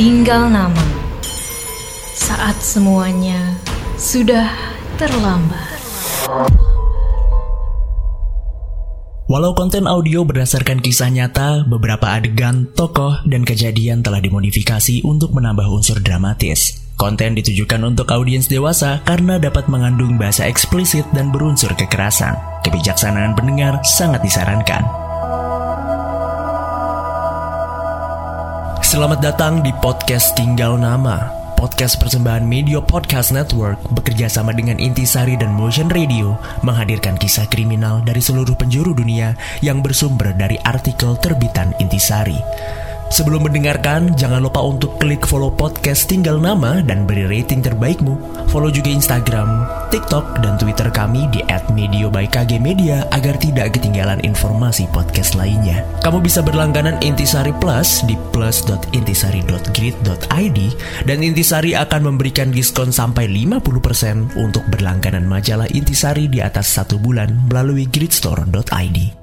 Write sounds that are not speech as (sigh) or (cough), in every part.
Tinggal nama. Saat semuanya sudah terlambat. Walau konten audio berdasarkan kisah nyata, beberapa adegan, tokoh, dan kejadian telah dimodifikasi untuk menambah unsur dramatis. Konten ditujukan untuk audiens dewasa karena dapat mengandung bahasa eksplisit dan berunsur kekerasan. Kebijaksanaan pendengar sangat disarankan. Selamat datang di podcast Tinggal Nama, podcast persembahan Media Podcast Network bekerja sama dengan Intisari dan Motion Radio menghadirkan kisah kriminal dari seluruh penjuru dunia yang bersumber dari artikel terbitan Intisari. Sebelum mendengarkan, jangan lupa untuk klik follow podcast tinggal nama dan beri rating terbaikmu. Follow juga Instagram, TikTok, dan Twitter kami di @media agar tidak ketinggalan informasi podcast lainnya. Kamu bisa berlangganan Intisari Plus di plus.intisari.grid.id dan Intisari akan memberikan diskon sampai 50% untuk berlangganan majalah Intisari di atas satu bulan melalui gridstore.id.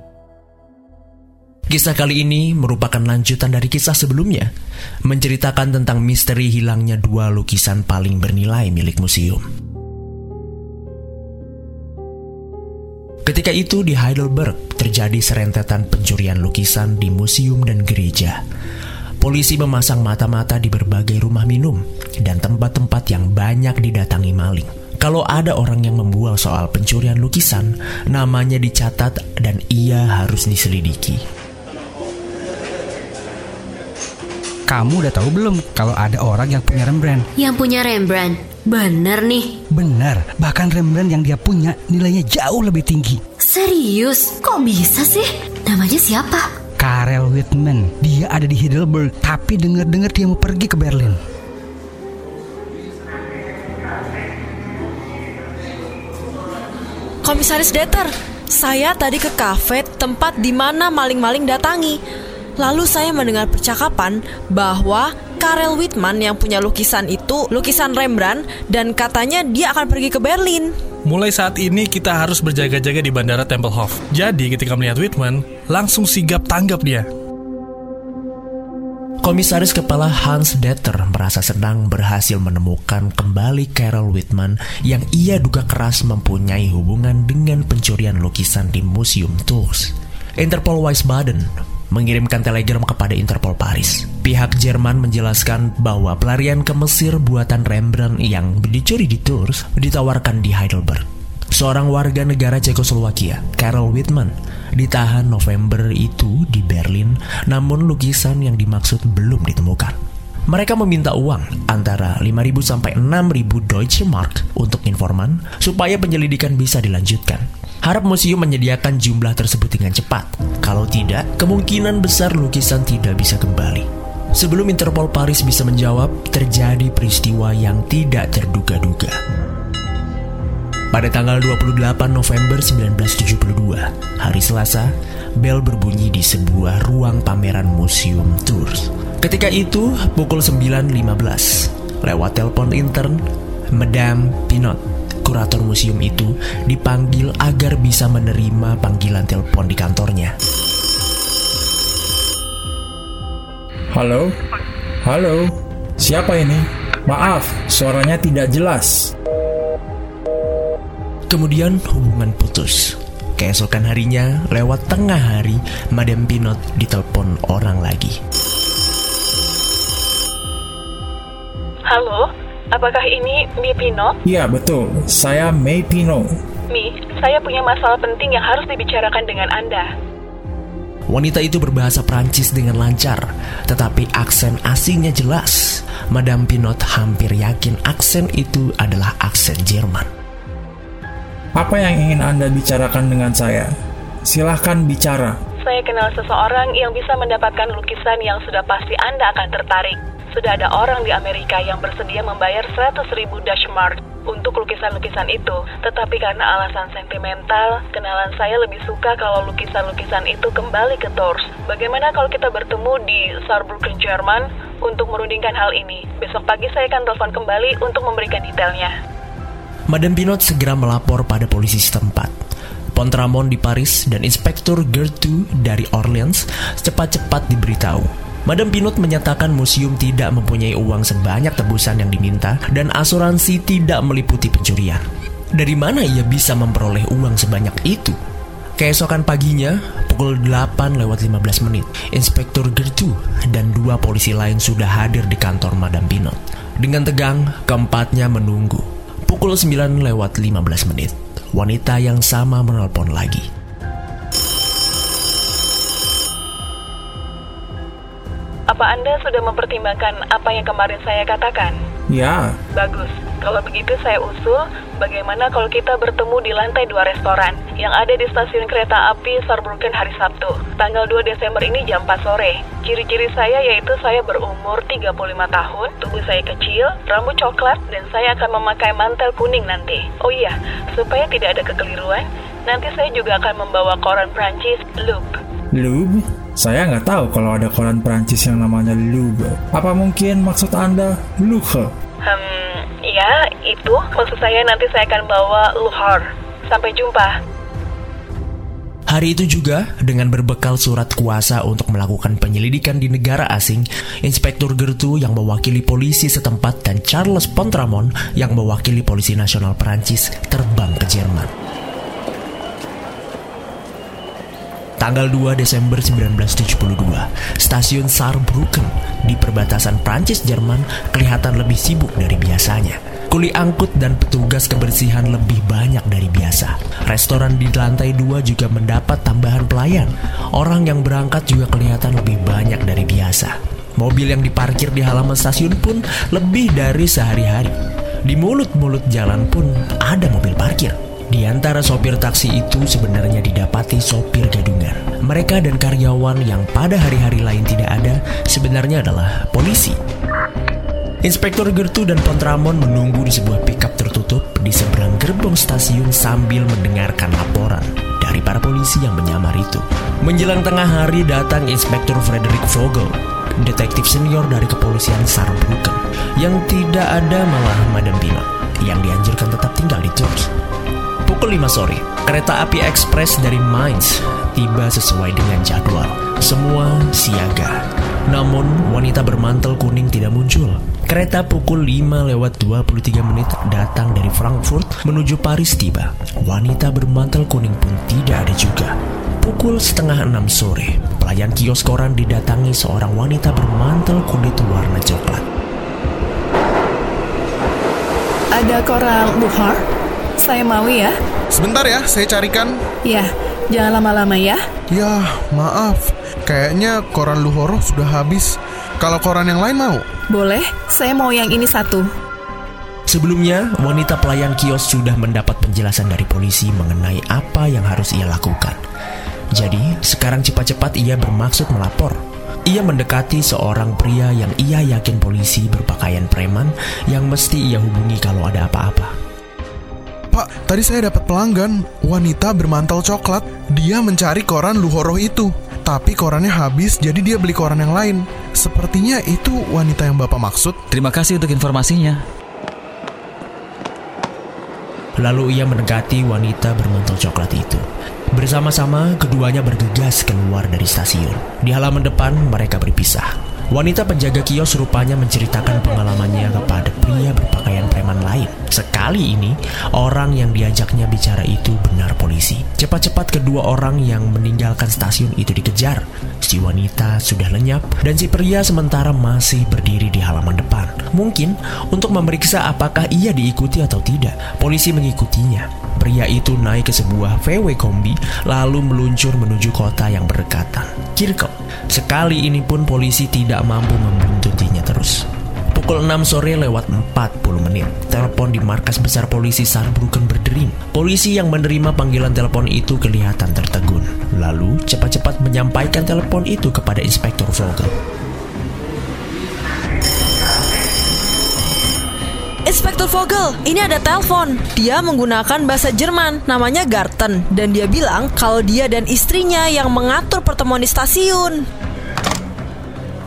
Kisah kali ini merupakan lanjutan dari kisah sebelumnya, menceritakan tentang misteri hilangnya dua lukisan paling bernilai milik museum. Ketika itu di Heidelberg terjadi serentetan pencurian lukisan di museum dan gereja. Polisi memasang mata-mata di berbagai rumah minum dan tempat-tempat yang banyak didatangi maling. Kalau ada orang yang membual soal pencurian lukisan, namanya dicatat dan ia harus diselidiki. Kamu udah tahu belum kalau ada orang yang punya Rembrandt? Yang punya Rembrandt, bener nih. Benar, bahkan Rembrandt yang dia punya nilainya jauh lebih tinggi. Serius? Kok bisa sih? Namanya siapa? Karel Whitman, dia ada di Heidelberg, tapi dengar-dengar dia mau pergi ke Berlin. Komisaris Deter, saya tadi ke kafe tempat di mana maling-maling datangi. Lalu saya mendengar percakapan bahwa Karel Whitman yang punya lukisan itu lukisan Rembrandt dan katanya dia akan pergi ke Berlin. Mulai saat ini kita harus berjaga-jaga di Bandara Tempelhof. Jadi ketika melihat Whitman, langsung sigap tanggap dia. Komisaris Kepala Hans Detter merasa senang berhasil menemukan kembali Carol Whitman yang ia duga keras mempunyai hubungan dengan pencurian lukisan di Museum Tours. Interpol Wiesbaden mengirimkan telegram kepada Interpol Paris. Pihak Jerman menjelaskan bahwa pelarian ke Mesir buatan Rembrandt yang dicuri di Tours ditawarkan di Heidelberg. Seorang warga negara Cekoslowakia, Karel Whitman, ditahan November itu di Berlin, namun lukisan yang dimaksud belum ditemukan. Mereka meminta uang antara 5.000 sampai 6.000 Deutsche Mark untuk informan supaya penyelidikan bisa dilanjutkan. Harap museum menyediakan jumlah tersebut dengan cepat. Kalau tidak, kemungkinan besar lukisan tidak bisa kembali. Sebelum Interpol Paris bisa menjawab, terjadi peristiwa yang tidak terduga-duga. Pada tanggal 28 November 1972, hari Selasa, bel berbunyi di sebuah ruang pameran Museum Tours. Ketika itu, pukul 9.15, lewat telepon intern, Madame Pinot, kurator museum itu, dipanggil agar bisa menerima panggilan telepon di kantornya. Halo? Halo? Siapa ini? Maaf, suaranya tidak jelas. Kemudian hubungan putus. Keesokan harinya, lewat tengah hari, Madame Pinot ditelepon orang lagi. Halo, apakah ini Mi Pino? Iya, betul. Saya Mei Pino. Mi, saya punya masalah penting yang harus dibicarakan dengan Anda. Wanita itu berbahasa Prancis dengan lancar, tetapi aksen asingnya jelas. Madame Pinot hampir yakin aksen itu adalah aksen Jerman. Apa yang ingin Anda bicarakan dengan saya? Silahkan bicara. Saya kenal seseorang yang bisa mendapatkan lukisan yang sudah pasti Anda akan tertarik. Sudah ada orang di Amerika yang bersedia membayar 100 ribu Dutch Mark untuk lukisan-lukisan itu. Tetapi karena alasan sentimental, kenalan saya lebih suka kalau lukisan-lukisan itu kembali ke Tours. Bagaimana kalau kita bertemu di Saarbrücken, Jerman untuk merundingkan hal ini? Besok pagi saya akan telepon kembali untuk memberikan detailnya. Madame Pinot segera melapor pada polisi setempat. Pontramon di Paris dan Inspektur Gertu dari Orleans cepat-cepat diberitahu. Madam Pinot menyatakan museum tidak mempunyai uang sebanyak tebusan yang diminta dan asuransi tidak meliputi pencurian. Dari mana ia bisa memperoleh uang sebanyak itu? Keesokan paginya, pukul 8 lewat 15 menit, Inspektur Gertu dan dua polisi lain sudah hadir di kantor Madam Pinot. Dengan tegang, keempatnya menunggu. Pukul 9 lewat 15 menit, wanita yang sama menelpon lagi. Apa Anda sudah mempertimbangkan apa yang kemarin saya katakan? Ya, Bagus. Kalau begitu saya usul, bagaimana kalau kita bertemu di lantai dua restoran yang ada di stasiun kereta api Saarbrücken hari Sabtu, tanggal 2 Desember ini jam 4 sore. Ciri-ciri saya yaitu saya berumur 35 tahun, tubuh saya kecil, rambut coklat, dan saya akan memakai mantel kuning nanti. Oh iya, supaya tidak ada kekeliruan, nanti saya juga akan membawa koran Prancis Loop. Lube? Saya nggak tahu kalau ada koran Prancis yang namanya Lube. Apa mungkin maksud Anda Luche? Hmm, ya, itu maksud saya nanti saya akan bawa luhar. Sampai jumpa. Hari itu juga, dengan berbekal surat kuasa untuk melakukan penyelidikan di negara asing, Inspektur Gertu yang mewakili polisi setempat dan Charles Pontramon yang mewakili polisi nasional Perancis terbang ke Jerman. Tanggal 2 Desember 1972, stasiun Saarbrücken di perbatasan Prancis-Jerman kelihatan lebih sibuk dari biasanya. Kuli angkut dan petugas kebersihan lebih banyak dari biasa. Restoran di lantai 2 juga mendapat tambahan pelayan. Orang yang berangkat juga kelihatan lebih banyak dari biasa. Mobil yang diparkir di halaman stasiun pun lebih dari sehari-hari. Di mulut-mulut jalan pun ada mobil parkir. Di antara sopir taksi itu sebenarnya didapati sopir. Mereka dan karyawan yang pada hari-hari lain tidak ada sebenarnya adalah polisi. Inspektur Gertu dan Pontramon menunggu di sebuah pickup tertutup di seberang gerbong stasiun sambil mendengarkan laporan dari para polisi yang menyamar itu. Menjelang tengah hari datang Inspektur Frederick Vogel, detektif senior dari kepolisian Saarbrücken, yang tidak ada malah Madam Pinot, yang dianjurkan tetap tinggal di Tours. Pukul 5 sore, kereta api ekspres dari Mainz tiba sesuai dengan jadwal. Semua siaga. Namun, wanita bermantel kuning tidak muncul. Kereta pukul 5 lewat 23 menit datang dari Frankfurt menuju Paris tiba. Wanita bermantel kuning pun tidak ada juga. Pukul setengah enam sore, pelayan kios koran didatangi seorang wanita bermantel kulit warna coklat. Ada koran Luhar? Saya mau ya. Sebentar ya, saya carikan. Ya, jangan lama-lama ya. Ya, maaf. Kayaknya koran Luhoro sudah habis. Kalau koran yang lain mau? Boleh, saya mau yang ini satu. Sebelumnya, wanita pelayan kios sudah mendapat penjelasan dari polisi mengenai apa yang harus ia lakukan. Jadi, sekarang cepat-cepat ia bermaksud melapor. Ia mendekati seorang pria yang ia yakin polisi berpakaian preman yang mesti ia hubungi kalau ada apa-apa. Pak, tadi saya dapat pelanggan, wanita bermantel coklat. Dia mencari koran Luhoro itu. Tapi korannya habis, jadi dia beli koran yang lain. Sepertinya itu wanita yang Bapak maksud. Terima kasih untuk informasinya. Lalu ia mendekati wanita bermantel coklat itu. Bersama-sama, keduanya bergegas keluar dari stasiun. Di halaman depan, mereka berpisah. Wanita penjaga kios rupanya menceritakan pengalamannya kepada pria berpakaian preman lain. Sekali ini, orang yang diajaknya bicara itu benar polisi. Cepat-cepat kedua orang yang meninggalkan stasiun itu dikejar. Si wanita sudah lenyap dan si pria sementara masih berdiri di halaman depan. Mungkin untuk memeriksa apakah ia diikuti atau tidak. Polisi mengikutinya. Pria itu naik ke sebuah VW kombi lalu meluncur menuju kota yang berdekatan. Kirkel. Sekali ini pun polisi tidak mampu membuntutinya terus. Pukul 6 sore lewat 40 menit, telepon di markas besar polisi Saarbrücken berdering. Polisi yang menerima panggilan telepon itu kelihatan tertegun. Lalu cepat-cepat menyampaikan telepon itu kepada Inspektur Vogel. Inspektur Vogel, ini ada telepon. Dia menggunakan bahasa Jerman, namanya Garten, dan dia bilang kalau dia dan istrinya yang mengatur pertemuan di stasiun.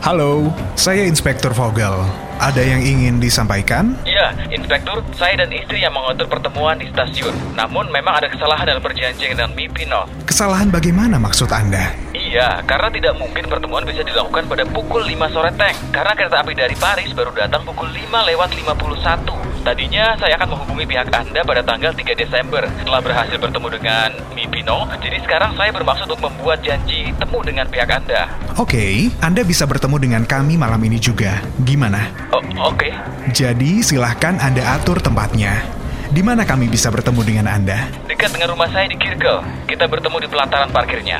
Halo, saya Inspektur Vogel. Ada yang ingin disampaikan? Iya, Inspektur, saya dan istri yang mengatur pertemuan di stasiun. Namun memang ada kesalahan dalam perjanjian dengan Mipino. Kesalahan bagaimana maksud Anda? Iya, karena tidak mungkin pertemuan bisa dilakukan pada pukul 5 sore tank. Karena kereta api dari Paris baru datang pukul 5 lewat 51. Tadinya saya akan menghubungi pihak Anda pada tanggal 3 Desember setelah berhasil bertemu dengan Mipino. Jadi sekarang saya bermaksud untuk membuat janji temu dengan pihak Anda. Oke, Anda bisa bertemu dengan kami malam ini juga. Gimana? Oh, oke. Jadi silahkan Anda atur tempatnya. Di mana kami bisa bertemu dengan Anda? Dekat dengan rumah saya di Kirkel. Kita bertemu di pelataran parkirnya.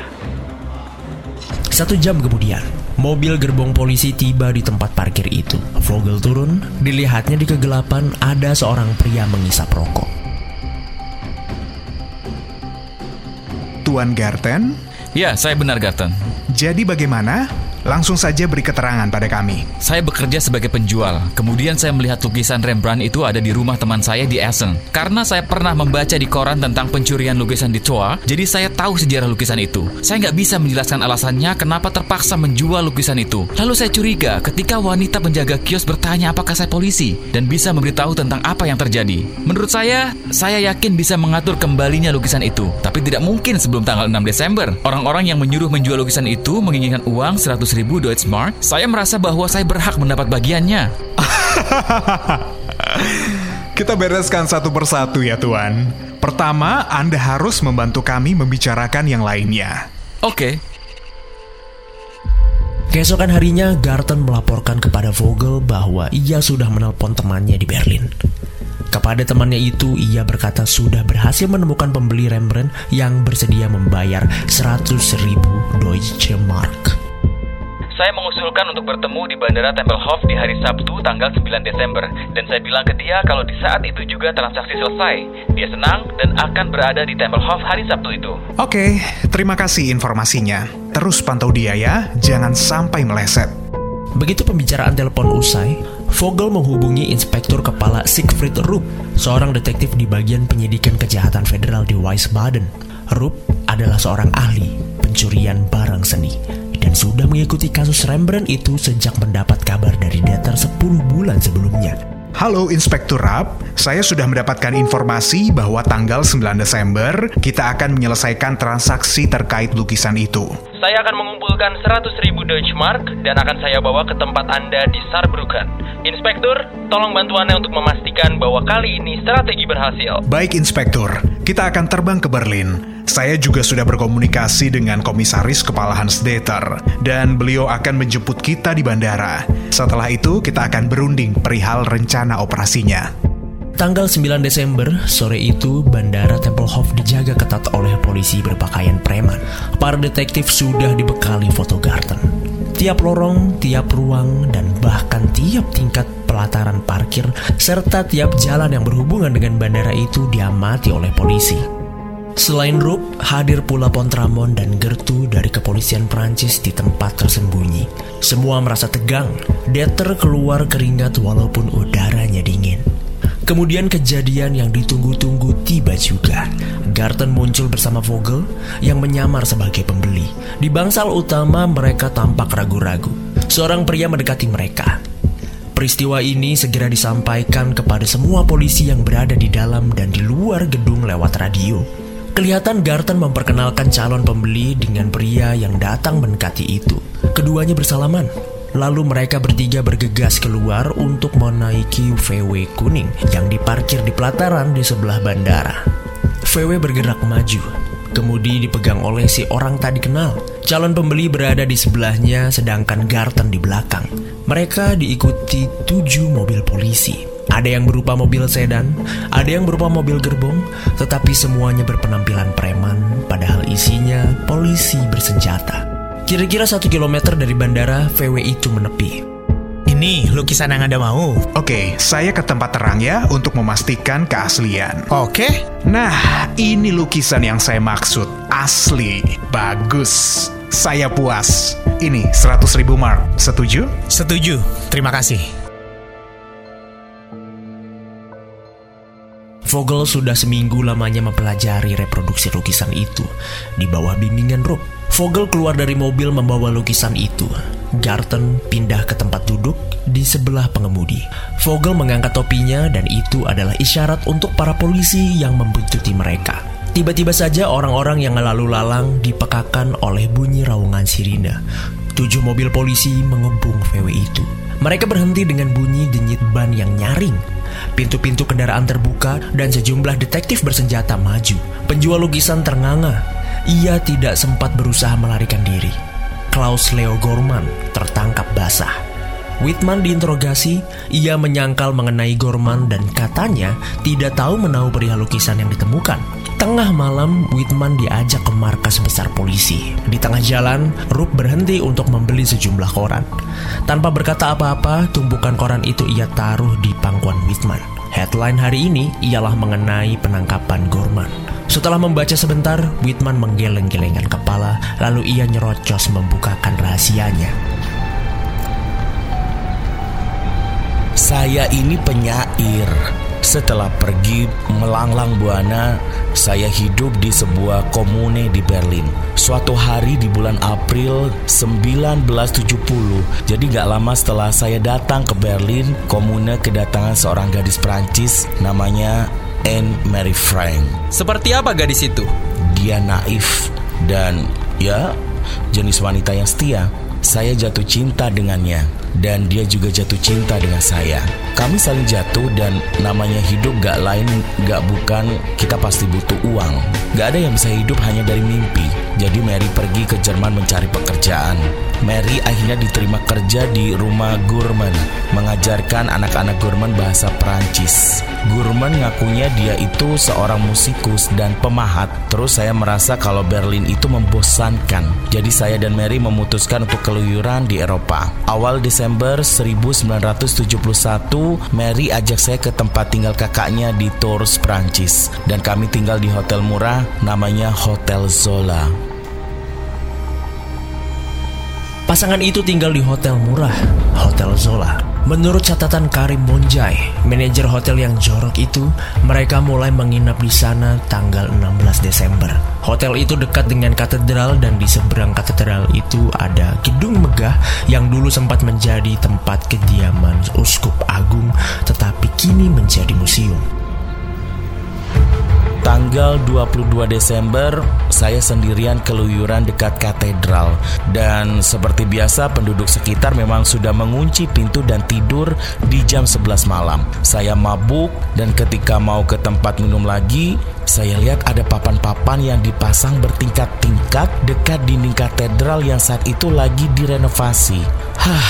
Satu jam kemudian, mobil gerbong polisi tiba di tempat parkir itu. Vogel turun, dilihatnya di kegelapan ada seorang pria mengisap rokok. Tuan Garten? Ya, saya benar Garten. Jadi bagaimana? Langsung saja beri keterangan pada kami. Saya bekerja sebagai penjual. Kemudian saya melihat lukisan Rembrandt itu ada di rumah teman saya di Essen. Karena saya pernah membaca di koran tentang pencurian lukisan di Troa, jadi saya tahu sejarah lukisan itu. Saya nggak bisa menjelaskan alasannya kenapa terpaksa menjual lukisan itu. Lalu saya curiga ketika wanita penjaga kios bertanya apakah saya polisi dan bisa memberitahu tentang apa yang terjadi. Menurut saya, saya yakin bisa mengatur kembalinya lukisan itu. Tapi tidak mungkin sebelum tanggal 6 Desember. Orang-orang yang menyuruh menjual lukisan itu menginginkan uang 100 ribu Deutschmark, saya merasa bahwa saya berhak mendapat bagiannya. (laughs) Kita bereskan satu persatu ya Tuan. Pertama, Anda harus membantu kami membicarakan yang lainnya. Oke. Keesokan harinya, Garten melaporkan kepada Vogel bahwa ia sudah menelpon temannya di Berlin. Kepada temannya itu, ia berkata sudah berhasil menemukan pembeli Rembrandt yang bersedia membayar 100 ribu Deutsche Mark. Saya mengusulkan untuk bertemu di Bandara Tempelhof di hari Sabtu tanggal 9 Desember dan saya bilang ke dia kalau di saat itu juga transaksi selesai. Dia senang dan akan berada di Tempelhof hari Sabtu itu. Oke, terima kasih informasinya. Terus pantau dia ya, jangan sampai meleset. Begitu pembicaraan telepon usai, Vogel menghubungi Inspektur Kepala Siegfried Rupp, seorang detektif di bagian penyidikan kejahatan federal di Wiesbaden. Rupp adalah seorang ahli pencurian barang seni dan sudah mengikuti kasus Rembrandt itu sejak mendapat kabar dari datar 10 bulan sebelumnya. Halo Inspektur Rap, saya sudah mendapatkan informasi bahwa tanggal 9 Desember kita akan menyelesaikan transaksi terkait lukisan itu. Saya akan mengumpulkan 100 ribu Deutschmark dan akan saya bawa ke tempat Anda di Saarbrücken. Inspektur, tolong bantu Anda untuk memastikan bahwa kali ini strategi berhasil. Baik Inspektur, kita akan terbang ke Berlin. Saya juga sudah berkomunikasi dengan komisaris kepala Hans Deter dan beliau akan menjemput kita di bandara. Setelah itu kita akan berunding perihal rencana operasinya. Tanggal 9 Desember, sore itu Bandara Tempelhof dijaga ketat oleh polisi berpakaian preman. Para detektif sudah dibekali foto Garten. Tiap lorong, tiap ruang, dan bahkan tiap tingkat pelataran parkir serta tiap jalan yang berhubungan dengan bandara itu diamati oleh polisi. Selain Rup, hadir pula Pontramon dan Gertu dari kepolisian Prancis di tempat tersembunyi. Semua merasa tegang, Deter keluar keringat walaupun udaranya dingin. Kemudian kejadian yang ditunggu-tunggu tiba juga. Garten muncul bersama Vogel yang menyamar sebagai pembeli. Di bangsal utama mereka tampak ragu-ragu. Seorang pria mendekati mereka. Peristiwa ini segera disampaikan kepada semua polisi yang berada di dalam dan di luar gedung lewat radio. Kelihatan Garten memperkenalkan calon pembeli dengan pria yang datang mendekati itu. Keduanya bersalaman. Lalu mereka bertiga bergegas keluar untuk menaiki VW kuning yang diparkir di pelataran di sebelah bandara. VW bergerak maju, kemudi dipegang oleh si orang tak dikenal. Calon pembeli berada di sebelahnya sedangkan Garten di belakang. Mereka diikuti tujuh mobil polisi. Ada yang berupa mobil sedan, ada yang berupa mobil gerbong, tetapi semuanya berpenampilan preman, padahal isinya polisi bersenjata. Kira-kira satu kilometer dari bandara, VW itu menepi. Ini lukisan yang Anda mau? Oke, saya ke tempat terang ya untuk memastikan keaslian. Oke. Nah, ini lukisan yang saya maksud. Asli. Bagus. Saya puas. Ini 100 ribu mark. Setuju? Setuju. Terima kasih. Vogel sudah seminggu lamanya mempelajari reproduksi lukisan itu di bawah bimbingan Rob. Vogel keluar dari mobil membawa lukisan itu. Garten pindah ke tempat duduk di sebelah pengemudi. Vogel mengangkat topinya dan itu adalah isyarat untuk para polisi yang membuntuti mereka. Tiba-tiba saja orang-orang yang lalu lalang dipekakan oleh bunyi raungan sirine. Tujuh mobil polisi mengebung VW itu. Mereka berhenti dengan bunyi denyit ban yang nyaring. Pintu-pintu kendaraan terbuka dan sejumlah detektif bersenjata maju. Penjual lukisan ternganga. Ia tidak sempat berusaha melarikan diri. Klaus Leo Gorman tertangkap basah. Whitman diinterogasi, ia menyangkal mengenai Gorman dan katanya tidak tahu menahu perihal lukisan yang ditemukan. Tengah malam, Whitman diajak ke markas besar polisi. Di tengah jalan, Rup berhenti untuk membeli sejumlah koran. Tanpa berkata apa-apa, tumpukan koran itu ia taruh di pangkuan Whitman. Headline hari ini ialah mengenai penangkapan Gorman. Setelah membaca sebentar, Whitman menggeleng-gelengkan kepala, lalu ia nyerocos membukakan rahasianya. Saya ini penyair. Setelah pergi melanglang buana, saya hidup di sebuah komune di Berlin. Suatu hari di bulan April 1970, jadi gak lama setelah saya datang ke Berlin, komune kedatangan seorang gadis Prancis namanya Anne Mary Frank. Seperti apa gadis itu? Dia naif dan ya jenis wanita yang setia. Saya jatuh cinta dengannya dan dia juga jatuh cinta dengan saya. Kami saling jatuh dan namanya hidup gak lain gak bukan kita pasti butuh uang. Gak ada yang bisa hidup hanya dari mimpi. Jadi Mary pergi ke Jerman mencari pekerjaan. Mary akhirnya diterima kerja di rumah Gurman, mengajarkan anak-anak Gurman bahasa Perancis. Gurman ngakunya dia itu seorang musikus dan pemahat. Terus saya merasa kalau Berlin itu membosankan. Jadi saya dan Mary memutuskan untuk keluyuran di Eropa. Awal Desember 1971, Mary ajak saya ke tempat tinggal kakaknya di Tours, Prancis. Dan kami tinggal di hotel murah namanya Hotel Zola. Pasangan itu tinggal di hotel murah, Hotel Zola. Menurut catatan Karim Monjai, manajer hotel yang jorok itu, mereka mulai menginap di sana tanggal 16 Desember. Hotel itu dekat dengan katedral dan di seberang katedral itu ada gedung megah yang dulu sempat menjadi tempat kediaman uskup agung tetapi kini menjadi museum. Tanggal 22 Desember, saya sendirian keluyuran dekat katedral dan seperti biasa penduduk sekitar memang sudah mengunci pintu dan tidur di jam 11 malam. Saya mabuk dan ketika mau ke tempat minum lagi, saya lihat ada papan-papan yang dipasang bertingkat-tingkat dekat dinding katedral yang saat itu lagi direnovasi. Hah,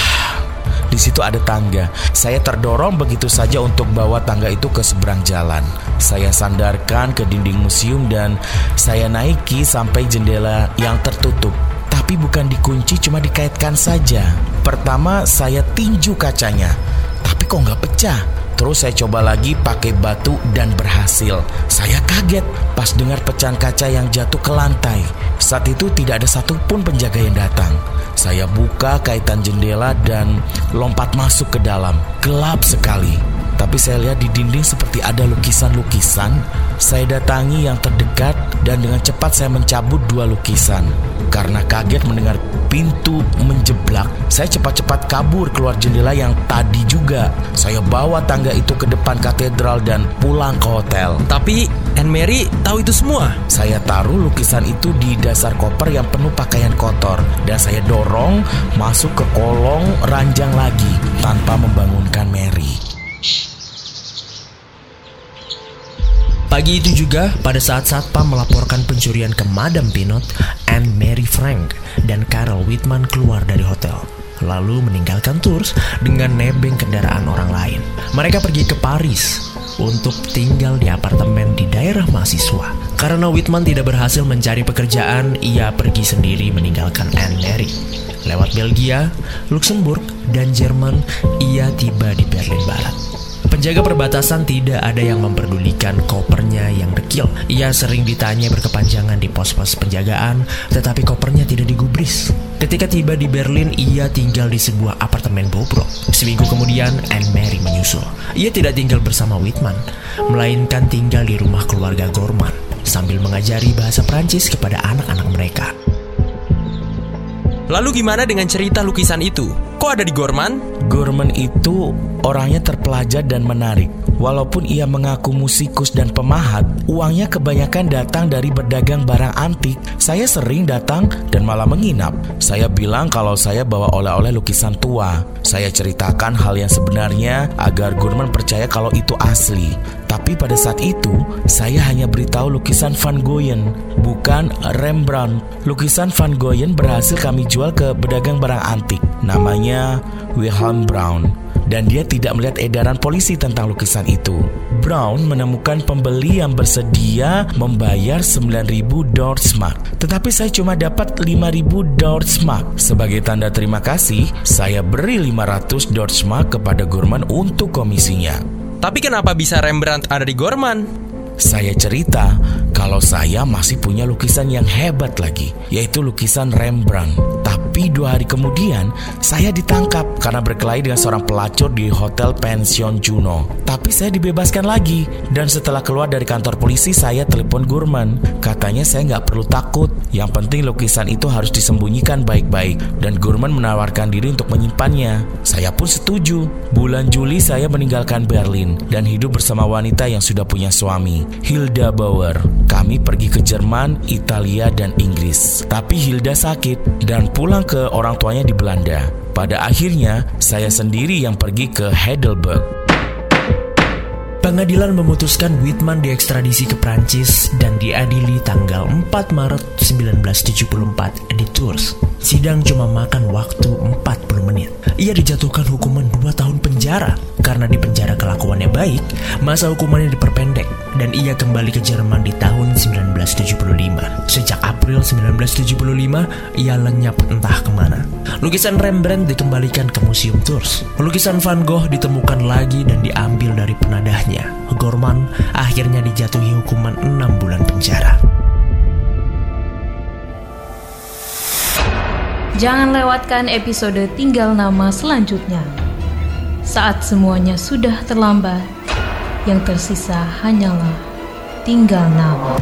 di situ ada tangga. Saya terdorong begitu saja untuk bawa tangga itu ke seberang jalan. Saya sandarkan ke dinding museum dan saya naiki sampai jendela yang tertutup. Tapi bukan dikunci, cuma dikaitkan saja. Pertama saya tinju kacanya, tapi kok nggak pecah. Terus saya coba lagi pakai batu dan berhasil. Saya kaget pas dengar pecahan kaca yang jatuh ke lantai. Saat itu tidak ada satupun penjaga yang datang. Saya buka kaitan jendela dan lompat masuk ke dalam. Gelap sekali. Tapi saya lihat di dinding seperti ada lukisan-lukisan. Saya datangi yang terdekat dan dengan cepat saya mencabut dua lukisan. Karena kaget mendengar pintu menjeblak, saya cepat-cepat kabur keluar jendela yang tadi juga. Saya bawa tangga itu ke depan katedral dan pulang ke hotel. Tapi Anne Mary tahu itu semua. Saya taruh lukisan itu di dasar koper yang penuh pakaian kotor dan saya dorong masuk ke kolong ranjang lagi tanpa membangunkan Mary. Pagi itu juga, pada saat Satpam melaporkan pencurian ke Madam Pinot, Anne Mary Frank dan Carol Whitman keluar dari hotel. Lalu meninggalkan Tours dengan nebeng kendaraan orang lain. Mereka pergi ke Paris untuk tinggal di apartemen di daerah mahasiswa. Karena Whitman tidak berhasil mencari pekerjaan, ia pergi sendiri meninggalkan Anne Mary. Lewat Belgia, Luxembourg, dan Jerman, ia tiba di Berlin Barat. Penjaga perbatasan tidak ada yang memperdulikan kopernya yang dekil. Ia sering ditanya berkepanjangan di pos-pos penjagaan, tetapi kopernya tidak digubris. Ketika tiba di Berlin, ia tinggal di sebuah apartemen bobrok. Seminggu kemudian, Anne Mary menyusul. Ia tidak tinggal bersama Whitman, melainkan tinggal di rumah keluarga Gorman sambil mengajari bahasa Prancis kepada anak-anak mereka. Lalu gimana dengan cerita lukisan itu? Kok ada di Gorman? Gorman itu orangnya terpelajar dan menarik. Walaupun ia mengaku musikus dan pemahat, uangnya kebanyakan datang dari berdagang barang antik. Saya sering datang dan malah menginap. Saya bilang kalau saya bawa oleh-oleh lukisan tua. Saya ceritakan hal yang sebenarnya agar Gurman percaya kalau itu asli. Tapi pada saat itu, saya hanya beritahu lukisan Van Goyen, bukan Rembrandt. Lukisan Van Goyen berhasil kami jual ke pedagang barang antik. Namanya Wilhelm Brown dan dia tidak melihat edaran polisi tentang lukisan itu. Brown menemukan pembeli yang bersedia membayar 9.000 Deutschmark. Tetapi saya cuma dapat 5.000 Deutschmark. Sebagai tanda terima kasih, saya beri 500 Deutschmark kepada Gorman untuk komisinya. Tapi kenapa bisa Rembrandt ada di Gorman? Saya cerita kalau saya masih punya lukisan yang hebat lagi, yaitu lukisan Rembrandt. Tapi dua hari kemudian, saya ditangkap karena berkelahi dengan seorang pelacur di Hotel Pension Juno. Tapi saya dibebaskan lagi. Dan setelah keluar dari kantor polisi, saya telepon Gurman. Katanya saya nggak perlu takut. Yang penting lukisan itu harus disembunyikan baik-baik. Dan Gurman menawarkan diri untuk menyimpannya. Saya pun setuju. Bulan Juli saya meninggalkan Berlin dan hidup bersama wanita yang sudah punya suami, Hilda Bauer. Kami pergi ke Jerman, Italia, dan Inggris. Tapi Hilda sakit dan pulang ke orang tuanya di Belanda. Pada akhirnya, saya sendiri yang pergi ke Heidelberg. Pengadilan memutuskan Whitman diekstradisi ke Prancis dan diadili tanggal 4 Maret 1974 di Tours. Sidang cuma makan waktu 40 menit. Ia dijatuhkan hukuman 2 tahun penjara karena di penjara kelakuannya baik, masa hukumannya diperpendek dan ia kembali ke Jerman di tahun 1975. Sejak April 1975, ia lenyap entah ke mana. Lukisan Rembrandt dikembalikan ke Museum Tours. Lukisan Van Gogh ditemukan lagi dan diambil dari penadahnya. Gorman akhirnya dijatuhi hukuman 6 bulan penjara. Jangan lewatkan episode Tinggal Nama selanjutnya. Saat semuanya sudah terlambat, yang tersisa hanyalah tinggal nama.